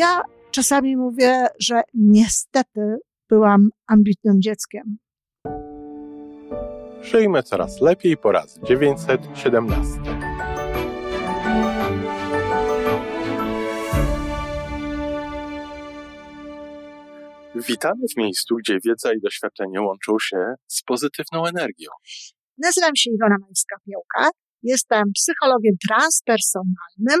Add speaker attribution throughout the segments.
Speaker 1: Ja czasami mówię, że niestety byłam ambitnym dzieckiem.
Speaker 2: Żyjmy coraz lepiej po raz 917. Witamy w miejscu, gdzie wiedza i doświadczenie łączą się z pozytywną energią.
Speaker 1: Nazywam się Iwona Majska-Piołka. Jestem psychologiem transpersonalnym,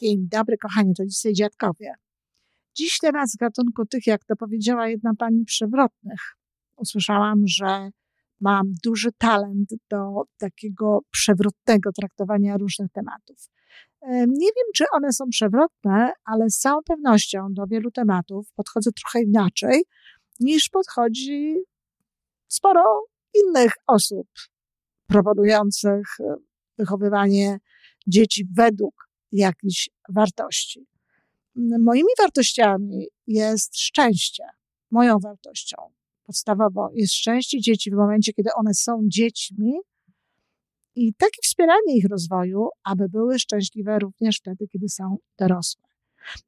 Speaker 1: Dzień dobry, kochani rodzice i dziadkowie. Dziś temat z gatunku tych, jak to powiedziała jedna pani, przewrotnych. Usłyszałam, że mam duży talent do takiego przewrotnego traktowania różnych tematów. Nie wiem, czy one są przewrotne, ale z całą pewnością do wielu tematów podchodzę trochę inaczej niż podchodzi sporo innych osób proponujących e, wychowywanie dzieci według jakichś wartości. Moimi wartościami jest szczęście. Moją wartością podstawową jest szczęście dzieci w momencie, kiedy one są dziećmi i takie wspieranie ich rozwoju, aby były szczęśliwe również wtedy, kiedy są dorosłe.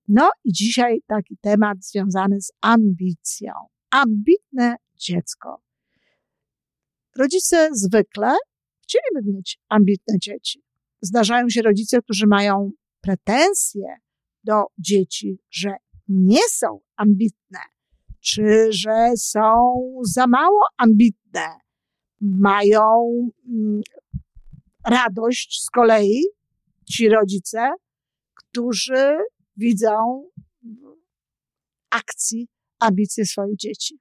Speaker 1: No i dzisiaj taki temat związany z ambicją. Ambitne dziecko. Rodzice zwykle chcieliby mieć ambitne dzieci. Zdarzają się rodzice, którzy mają pretensje do dzieci, że nie są ambitne, czy że są za mało ambitne. Mają mm, radość z kolei ci rodzice, którzy widzą akcji ambicje swoich dzieci.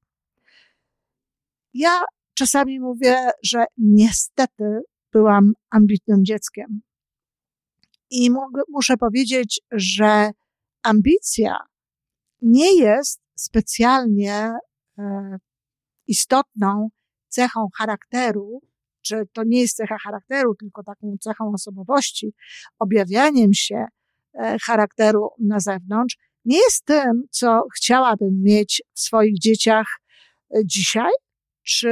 Speaker 1: Ja czasami mówię, że niestety byłam ambitnym dzieckiem. I muszę powiedzieć, że ambicja nie jest specjalnie e, istotną cechą charakteru, czy to nie jest cecha charakteru, tylko taką cechą osobowości, objawianiem się e, charakteru na zewnątrz, nie jest tym, co chciałabym mieć w swoich dzieciach e, dzisiaj, czy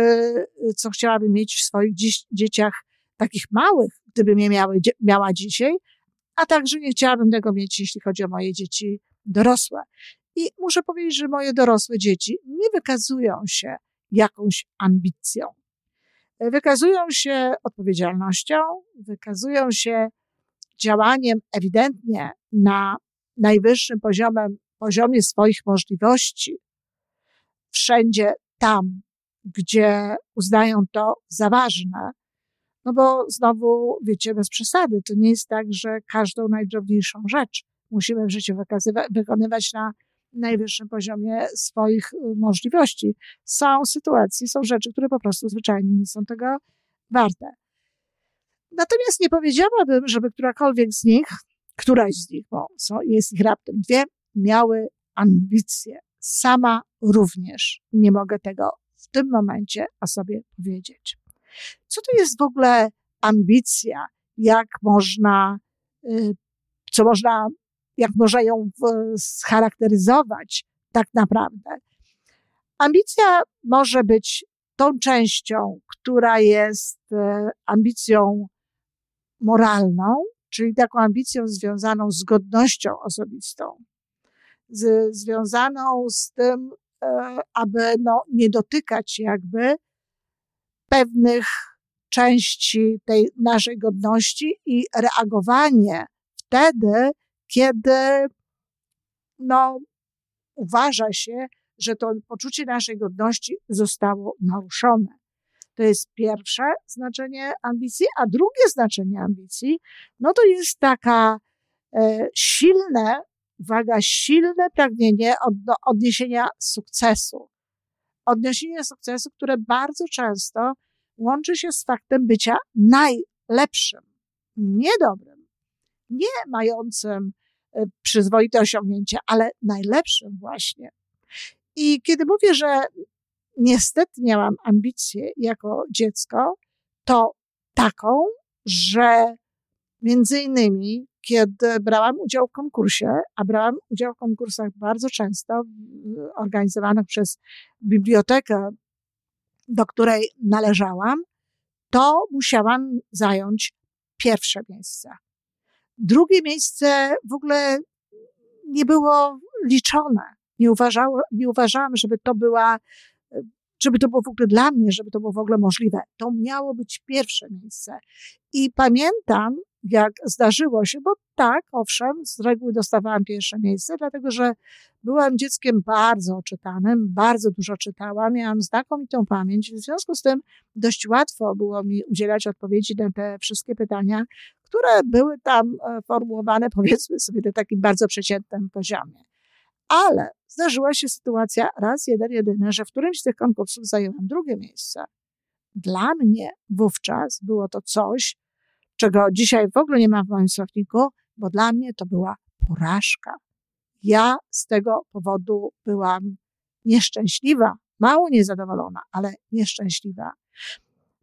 Speaker 1: co chciałabym mieć w swoich dzieciach takich małych, gdybym je miały, miała dzisiaj, a także nie chciałabym tego mieć, jeśli chodzi o moje dzieci dorosłe. I muszę powiedzieć, że moje dorosłe dzieci nie wykazują się jakąś ambicją. Wykazują się odpowiedzialnością, wykazują się działaniem ewidentnie na najwyższym poziomem, poziomie swoich możliwości, wszędzie tam, gdzie uznają to za ważne, no bo znowu, wiecie, bez przesady, to nie jest tak, że każdą najdrobniejszą rzecz musimy w życiu wykonywać na najwyższym poziomie swoich y, możliwości. Są sytuacje, są rzeczy, które po prostu zwyczajnie nie są tego warte. Natomiast nie powiedziałabym, żeby którakolwiek z nich, któraś z nich, bo są, jest ich raptem dwie, miały ambicje. Sama również nie mogę tego w tym momencie o sobie powiedzieć. Co to jest w ogóle ambicja? Jak można, y, co można, jak można ją scharakteryzować tak naprawdę? Ambicja może być tą częścią, która jest e, ambicją moralną, czyli taką ambicją związaną z godnością osobistą, z, związaną z tym, aby no, nie dotykać jakby pewnych części tej naszej godności i reagowanie wtedy, kiedy no, uważa się, że to poczucie naszej godności zostało naruszone. To jest pierwsze znaczenie ambicji, a drugie znaczenie ambicji, no to jest taka e, silne, uwaga, silne pragnienie od, odniesienia sukcesu odniesienie sukcesu, które bardzo często łączy się z faktem bycia najlepszym. Nie dobrym, nie mającym e, przyzwoite osiągnięcia, ale najlepszym właśnie. I kiedy mówię, że niestety miałam ambicje jako dziecko, to taką, że między innymi, kiedy brałam udział w konkursie, a brałam udział w konkursach bardzo często, organizowanych przez bibliotekę, do której należałam, to musiałam zająć pierwsze miejsce. Drugie miejsce w ogóle nie było liczone. Nie, uważało, nie uważałam, żeby to była, żeby to było w ogóle dla mnie, żeby to było w ogóle możliwe. To miało być pierwsze miejsce. I pamiętam, jak zdarzyło się, bo tak, owszem, z reguły dostawałam pierwsze miejsce, dlatego że byłam dzieckiem bardzo oczytanym, bardzo dużo czytałam, miałam znakomitą pamięć, w związku z tym dość łatwo było mi udzielać odpowiedzi na te wszystkie pytania, które były tam e, formułowane, powiedzmy sobie, na takim bardzo przeciętnym poziomie. Ale zdarzyła się sytuacja raz, jeden, jedyny, że w którymś z tych konkursów zajęłam drugie miejsce. Dla mnie wówczas było to coś, czego dzisiaj w ogóle nie ma w moim słowniku, bo dla mnie to była porażka. Ja z tego powodu byłam nieszczęśliwa, mało niezadowolona, ale nieszczęśliwa.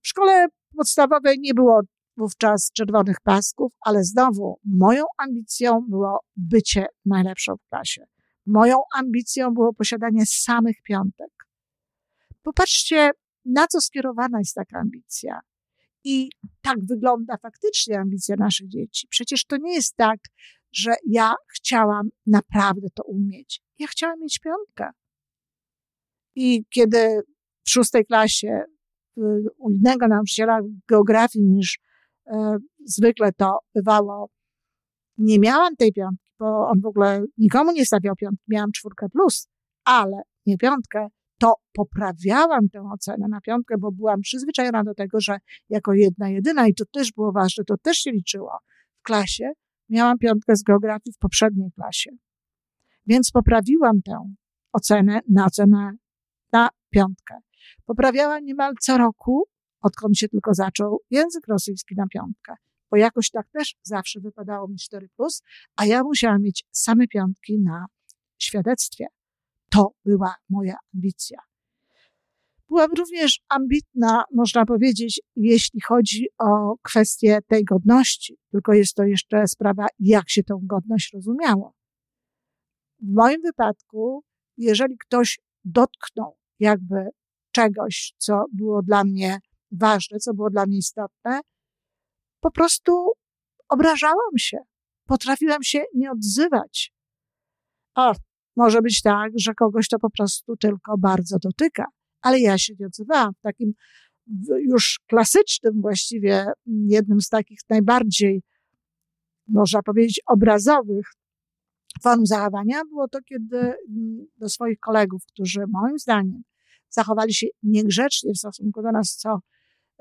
Speaker 1: W szkole podstawowej nie było wówczas czerwonych pasków, ale znowu moją ambicją było bycie najlepszą w klasie. Moją ambicją było posiadanie samych piątek. Popatrzcie, na co skierowana jest taka ambicja. I tak wygląda faktycznie ambicja naszych dzieci. Przecież to nie jest tak, że ja chciałam naprawdę to umieć. Ja chciałam mieć piątkę. I kiedy w szóstej klasie u innego nauczyciela geografii niż e, zwykle to bywało, nie miałam tej piątki, bo on w ogóle nikomu nie stawiał piątki, miałam czwórkę plus, ale nie piątkę, to poprawiałam tę ocenę na piątkę, bo byłam przyzwyczajona do tego, że jako jedna, jedyna, i to też było ważne, to też się liczyło w klasie, miałam piątkę z geografii w poprzedniej klasie. Więc poprawiłam tę ocenę na ocenę na piątkę. Poprawiałam niemal co roku, odkąd się tylko zaczął, język rosyjski na piątkę. Bo jakoś tak też zawsze wypadało mi 4+, plus, a ja musiałam mieć same piątki na świadectwie. To była moja ambicja. Byłam również ambitna, można powiedzieć, jeśli chodzi o kwestię tej godności, tylko jest to jeszcze sprawa, jak się tą godność rozumiało. W moim wypadku, jeżeli ktoś dotknął jakby czegoś, co było dla mnie ważne, co było dla mnie istotne, po prostu obrażałam się. Potrafiłam się nie odzywać. Może być tak, że kogoś to po prostu tylko bardzo dotyka, ale ja się nie odzywałam w takim już klasycznym właściwie, jednym z takich najbardziej, można powiedzieć, obrazowych form zachowania było to, kiedy do swoich kolegów, którzy moim zdaniem zachowali się niegrzecznie w stosunku do nas, co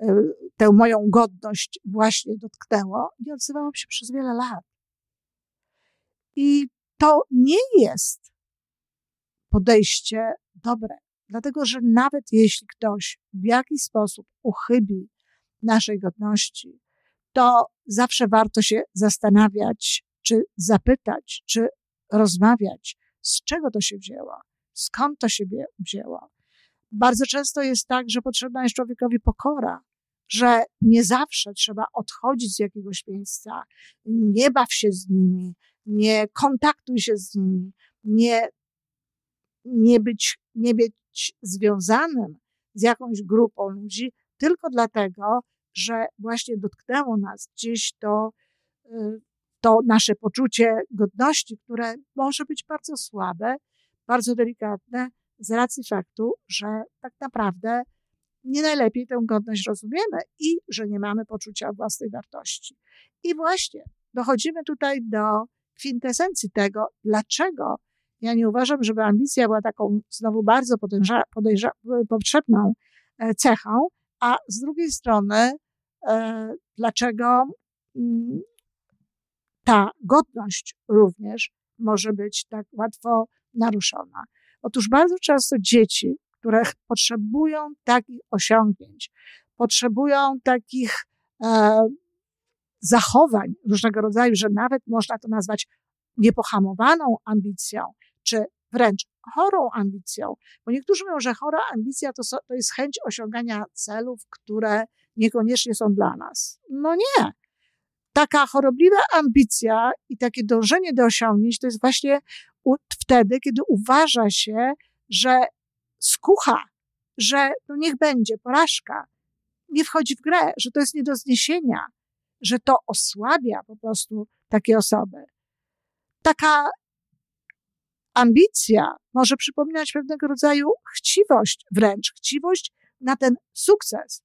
Speaker 1: e, tę moją godność właśnie dotknęło, nie odzywałam się przez wiele lat. I to nie jest podejście dobre. Dlatego, że nawet jeśli ktoś w jakiś sposób uchybi naszej godności, to zawsze warto się zastanawiać, czy zapytać, czy rozmawiać, z czego to się wzięło, skąd to się wzięło. Bardzo często jest tak, że potrzebna jest człowiekowi pokora, że nie zawsze trzeba odchodzić z jakiegoś miejsca, nie baw się z nimi, nie kontaktuj się z nimi, nie nie być, nie być związanym z jakąś grupą ludzi tylko dlatego, że właśnie dotknęło nas gdzieś to, y, to nasze poczucie godności, które może być bardzo słabe, bardzo delikatne, z racji faktu, że tak naprawdę nie najlepiej tę godność rozumiemy i że nie mamy poczucia własnej wartości. I właśnie dochodzimy tutaj do kwintesencji tego, dlaczego ja nie uważam, żeby ambicja była taką znowu bardzo podejrza, podejrza, potrzebną e, cechą, a z drugiej strony, e, dlaczego mm, ta godność również może być tak łatwo naruszona. Otóż bardzo często dzieci, które potrzebują takich osiągnięć, potrzebują takich e, zachowań różnego rodzaju, że nawet można to nazwać niepohamowaną ambicją, czy wręcz chorą ambicją, bo niektórzy mówią, że chora ambicja to, to jest chęć osiągania celów, które niekoniecznie są dla nas. No nie. Taka chorobliwa ambicja i takie dążenie do osiągnięć to jest właśnie wtedy, kiedy uważa się, że skucha, że no niech będzie porażka, nie wchodzi w grę, że to jest nie do zniesienia, że to osłabia po prostu takie osoby. Taka ambicja może przypominać pewnego rodzaju chciwość, wręcz chciwość na ten sukces.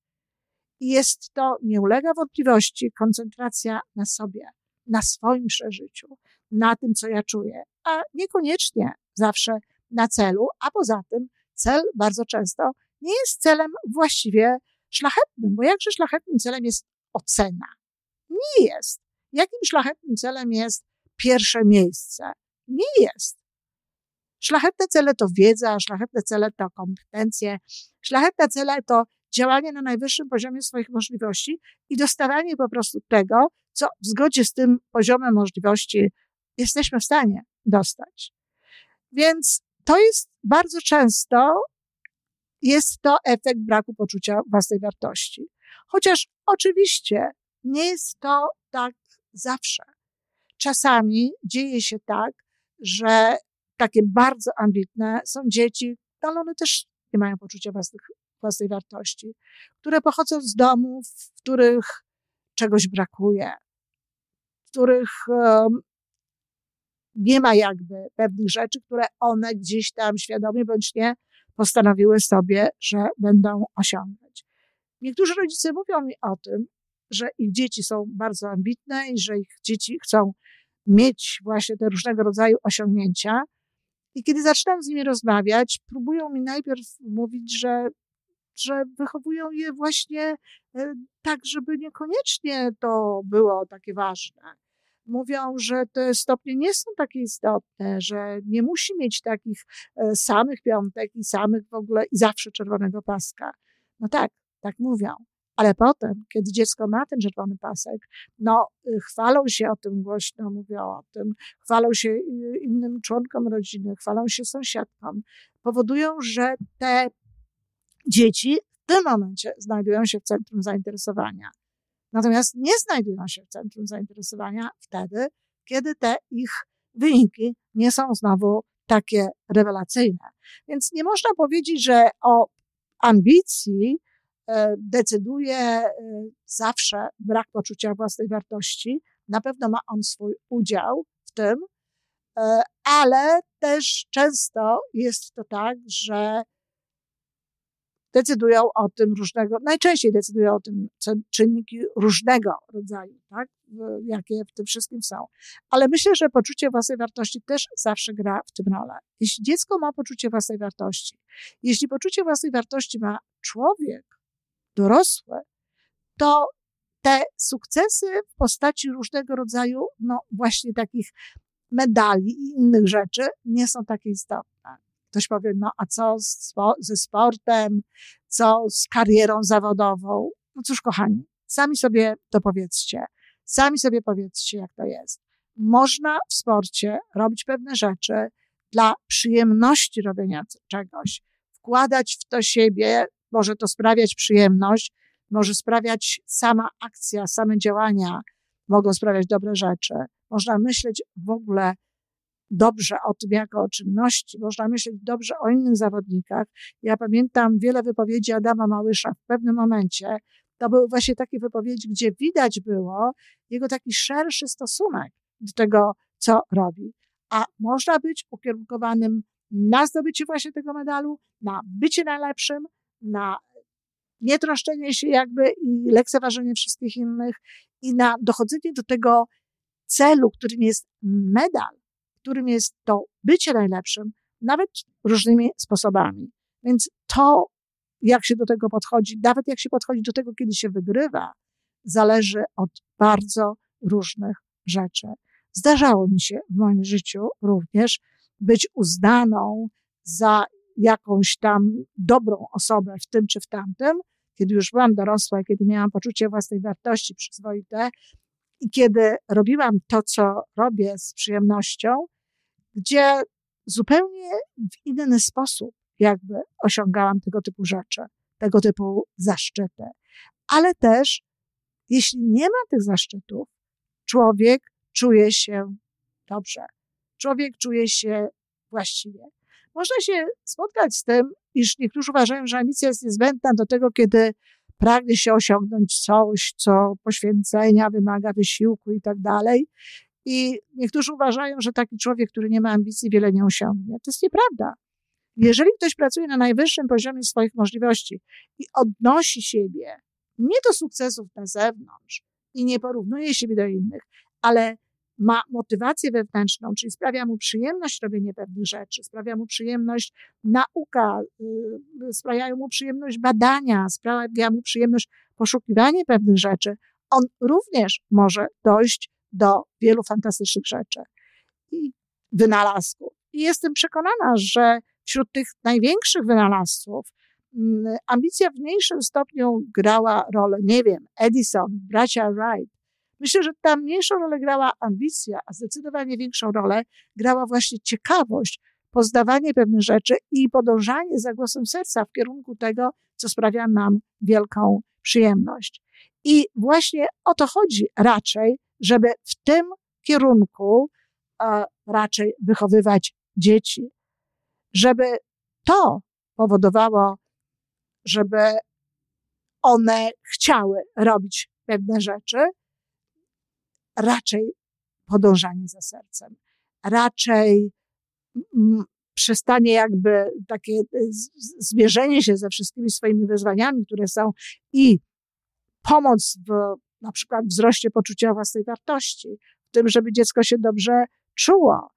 Speaker 1: I jest to, nie ulega wątpliwości, koncentracja na sobie, na swoim przeżyciu, na tym, co ja czuję, a niekoniecznie zawsze na celu, a poza tym cel bardzo często nie jest celem właściwie szlachetnym, bo jakże szlachetnym celem jest ocena? Nie jest. Jakim szlachetnym celem jest pierwsze miejsce? Nie jest. Szlachetne cele to wiedza, szlachetne cele to kompetencje, szlachetne cele to działanie na najwyższym poziomie swoich możliwości i dostawanie po prostu tego, co w zgodzie z tym poziomem możliwości jesteśmy w stanie dostać. Więc to jest bardzo często, jest to efekt braku poczucia własnej wartości. Chociaż oczywiście nie jest to tak zawsze. Czasami dzieje się tak, że takie bardzo ambitne są dzieci, ale one też nie mają poczucia własnych, własnej wartości, które pochodzą z domów, w których czegoś brakuje, w których um, nie ma jakby pewnych rzeczy, które one gdzieś tam świadomie bądź nie postanowiły sobie, że będą osiągać. Niektórzy rodzice mówią mi o tym, że ich dzieci są bardzo ambitne i że ich dzieci chcą mieć właśnie te różnego rodzaju osiągnięcia. I kiedy zaczynam z nimi rozmawiać, próbują mi najpierw mówić, że, że wychowują je właśnie e, tak, żeby niekoniecznie to było takie ważne mówią, że te stopnie nie są takie istotne, że nie musi mieć takich e, samych piątek i samych w ogóle i zawsze czerwonego paska. No tak, tak mówią. Ale potem, kiedy dziecko ma ten czerwony pasek, no y, chwalą się o tym głośno, mówią o tym, chwalą się y, innym członkom rodziny, chwalą się sąsiadkom, powodują, że te dzieci w tym momencie znajdują się w centrum zainteresowania. Natomiast nie znajdują się w centrum zainteresowania wtedy, kiedy te ich wyniki nie są znowu takie rewelacyjne. Więc nie można powiedzieć, że o ambicji decyduje e, zawsze brak poczucia własnej wartości. Na pewno ma on swój udział w tym, e, ale też często jest to tak, że decydują o tym różnego, najczęściej decydują o tym czynniki różnego rodzaju, tak, jakie w tym wszystkim są. Ale myślę, że poczucie własnej wartości też zawsze gra w tym rolę. Jeśli dziecko ma poczucie własnej wartości, jeśli poczucie własnej wartości ma człowiek dorosły, to te sukcesy w postaci różnego rodzaju, no właśnie takich medali i innych rzeczy nie są takie istotne. Ktoś powie, no a co ze sportem, co z karierą zawodową? No cóż, kochani, sami sobie to powiedzcie. Sami sobie powiedzcie, jak to jest. Można w sporcie robić pewne rzeczy dla przyjemności robienia czegoś, wkładać w to siebie, może to sprawiać przyjemność, może sprawiać sama akcja, same działania mogą sprawiać dobre rzeczy. Można myśleć w ogóle dobrze o tym jako o czynności, można myśleć dobrze o innych zawodnikach. Ja pamiętam wiele wypowiedzi Adama Małysza w pewnym momencie. To były właśnie takie wypowiedzi, gdzie widać było jego taki szerszy stosunek do tego, co robi. A można być ukierunkowanym na zdobycie właśnie tego medalu, na bycie najlepszym, na nietroszczenie się jakby i lekceważenie wszystkich innych i na dochodzenie do tego celu, którym jest medal, którym jest to bycie najlepszym, nawet różnymi sposobami. Więc to, jak się do tego podchodzi, nawet jak się podchodzi do tego, kiedy się wygrywa, zależy od bardzo różnych rzeczy. Zdarzało mi się w moim życiu również być uznaną za jakąś tam dobrą osobę w tym czy w tamtym, kiedy już byłam dorosła, kiedy miałam poczucie własnej wartości przyzwoite I kiedy robiłam to, co robię z przyjemnością, gdzie zupełnie w inny sposób jakby osiągałam tego typu rzeczy, tego typu zaszczyty. Ale też, jeśli nie ma tych zaszczytów, człowiek czuje się dobrze. Człowiek czuje się właściwie. Można się spotkać z tym, iż niektórzy uważają, że ambicja jest niezbędna do tego, kiedy pragnie się osiągnąć coś, co poświęcenia wymaga wysiłku i tak dalej. I niektórzy uważają, że taki człowiek, który nie ma ambicji, wiele nie osiągnie. To jest nieprawda. Jeżeli ktoś pracuje na najwyższym poziomie swoich możliwości i odnosi siebie nie do sukcesów na zewnątrz i nie porównuje siebie do innych, ale ma motywację wewnętrzną, czyli sprawia mu przyjemność robienie pewnych rzeczy, sprawia mu przyjemność nauka, yy, sprawiają mu przyjemność badania, sprawia mu przyjemność poszukiwania pewnych rzeczy, on również może dojść do wielu fantastycznych rzeczy i wynalazków. I jestem przekonana, że wśród tych największych wynalazców mm, ambicja w mniejszym stopniu grała rolę, nie wiem, Edison, bracia Wright, Myślę, że tam mniejszą rolę grała ambicja, a zdecydowanie większą rolę grała właśnie ciekawość, poznawanie pewnych rzeczy i podążanie za głosem serca w kierunku tego, co sprawia nam wielką przyjemność. I właśnie o to chodzi raczej, żeby w tym kierunku a, raczej wychowywać dzieci, żeby to powodowało, żeby one chciały robić pewne rzeczy, raczej podążanie za sercem, raczej mm, przestanie jakby takie e, zmierzenie się ze wszystkimi swoimi wyzwaniami, które są i pomoc w na przykład wzroście poczucia własnej wartości, w tym, żeby dziecko się dobrze czuło,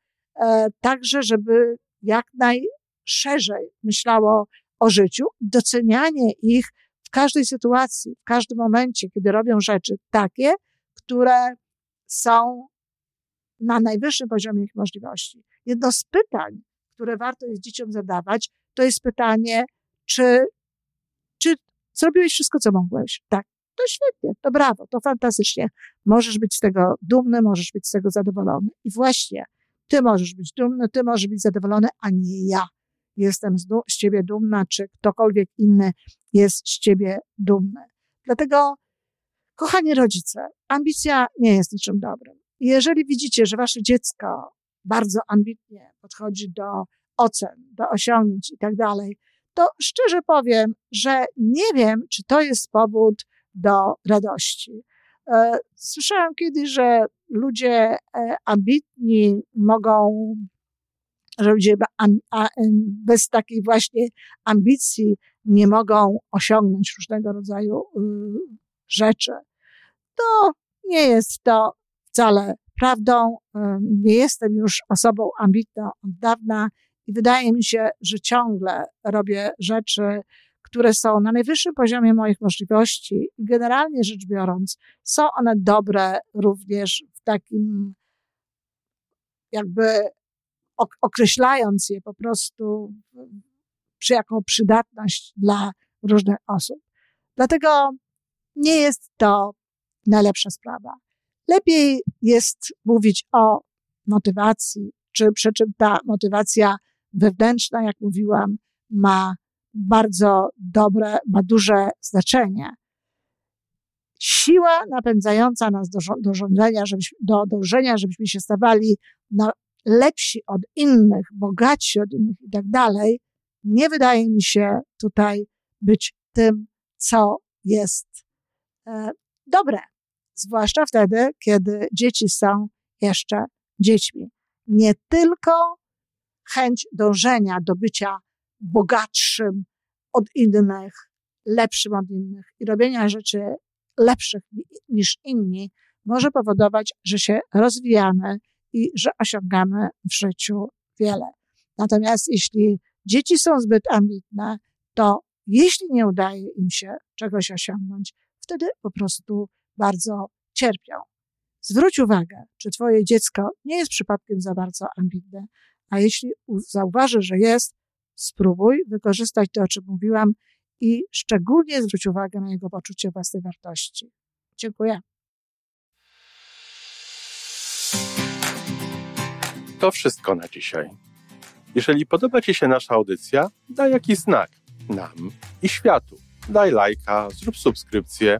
Speaker 1: e, także żeby jak najszerzej myślało o życiu, docenianie ich w każdej sytuacji, w każdym momencie, kiedy robią rzeczy takie, które są na najwyższym poziomie ich możliwości. Jedno z pytań, które warto jest dzieciom zadawać, to jest pytanie, czy, czy zrobiłeś wszystko, co mogłeś? Tak. To świetnie, to brawo, to fantastycznie. Możesz być z tego dumny, możesz być z tego zadowolony. I właśnie, ty możesz być dumny, ty możesz być zadowolony, a nie ja. Jestem z, z ciebie dumna, czy ktokolwiek inny jest z ciebie dumny. Dlatego Kochani rodzice, ambicja nie jest niczym dobrym. Jeżeli widzicie, że wasze dziecko bardzo ambitnie podchodzi do ocen, do osiągnięć i tak dalej, to szczerze powiem, że nie wiem, czy to jest powód do radości. E, słyszałam kiedyś, że ludzie e, ambitni mogą, że ludzie bez takiej właśnie ambicji nie mogą osiągnąć różnego rodzaju y, rzeczy to nie jest to wcale prawdą. Nie jestem już osobą ambitną od dawna i wydaje mi się, że ciągle robię rzeczy, które są na najwyższym poziomie moich możliwości i generalnie rzecz biorąc, są one dobre również w takim, jakby określając je po prostu przy jaką przydatność dla różnych osób. Dlatego nie jest to najlepsza sprawa. Lepiej jest mówić o motywacji, czy przy czym ta motywacja wewnętrzna, jak mówiłam, ma bardzo dobre, ma duże znaczenie. Siła napędzająca nas do, do rządzenia, żebyśmy, do dążenia, żebyśmy się stawali na lepsi od innych, bogatsi od innych i tak dalej, nie wydaje mi się tutaj być tym, co jest e, dobre zwłaszcza wtedy, kiedy dzieci są jeszcze dziećmi. Nie tylko chęć dążenia do bycia bogatszym od innych, lepszym od innych i robienia rzeczy lepszych niż inni może powodować, że się rozwijamy i że osiągamy w życiu wiele. Natomiast jeśli dzieci są zbyt ambitne, to jeśli nie udaje im się czegoś osiągnąć, wtedy po prostu bardzo cierpią. Zwróć uwagę, czy twoje dziecko nie jest przypadkiem za bardzo ambitne, a jeśli zauważysz, że jest, spróbuj wykorzystać to, o czym mówiłam i szczególnie zwróć uwagę na jego poczucie własnej wartości. Dziękuję.
Speaker 2: To wszystko na dzisiaj. Jeżeli podoba Ci się nasza audycja, daj jakiś znak nam i światu. Daj lajka, zrób subskrypcję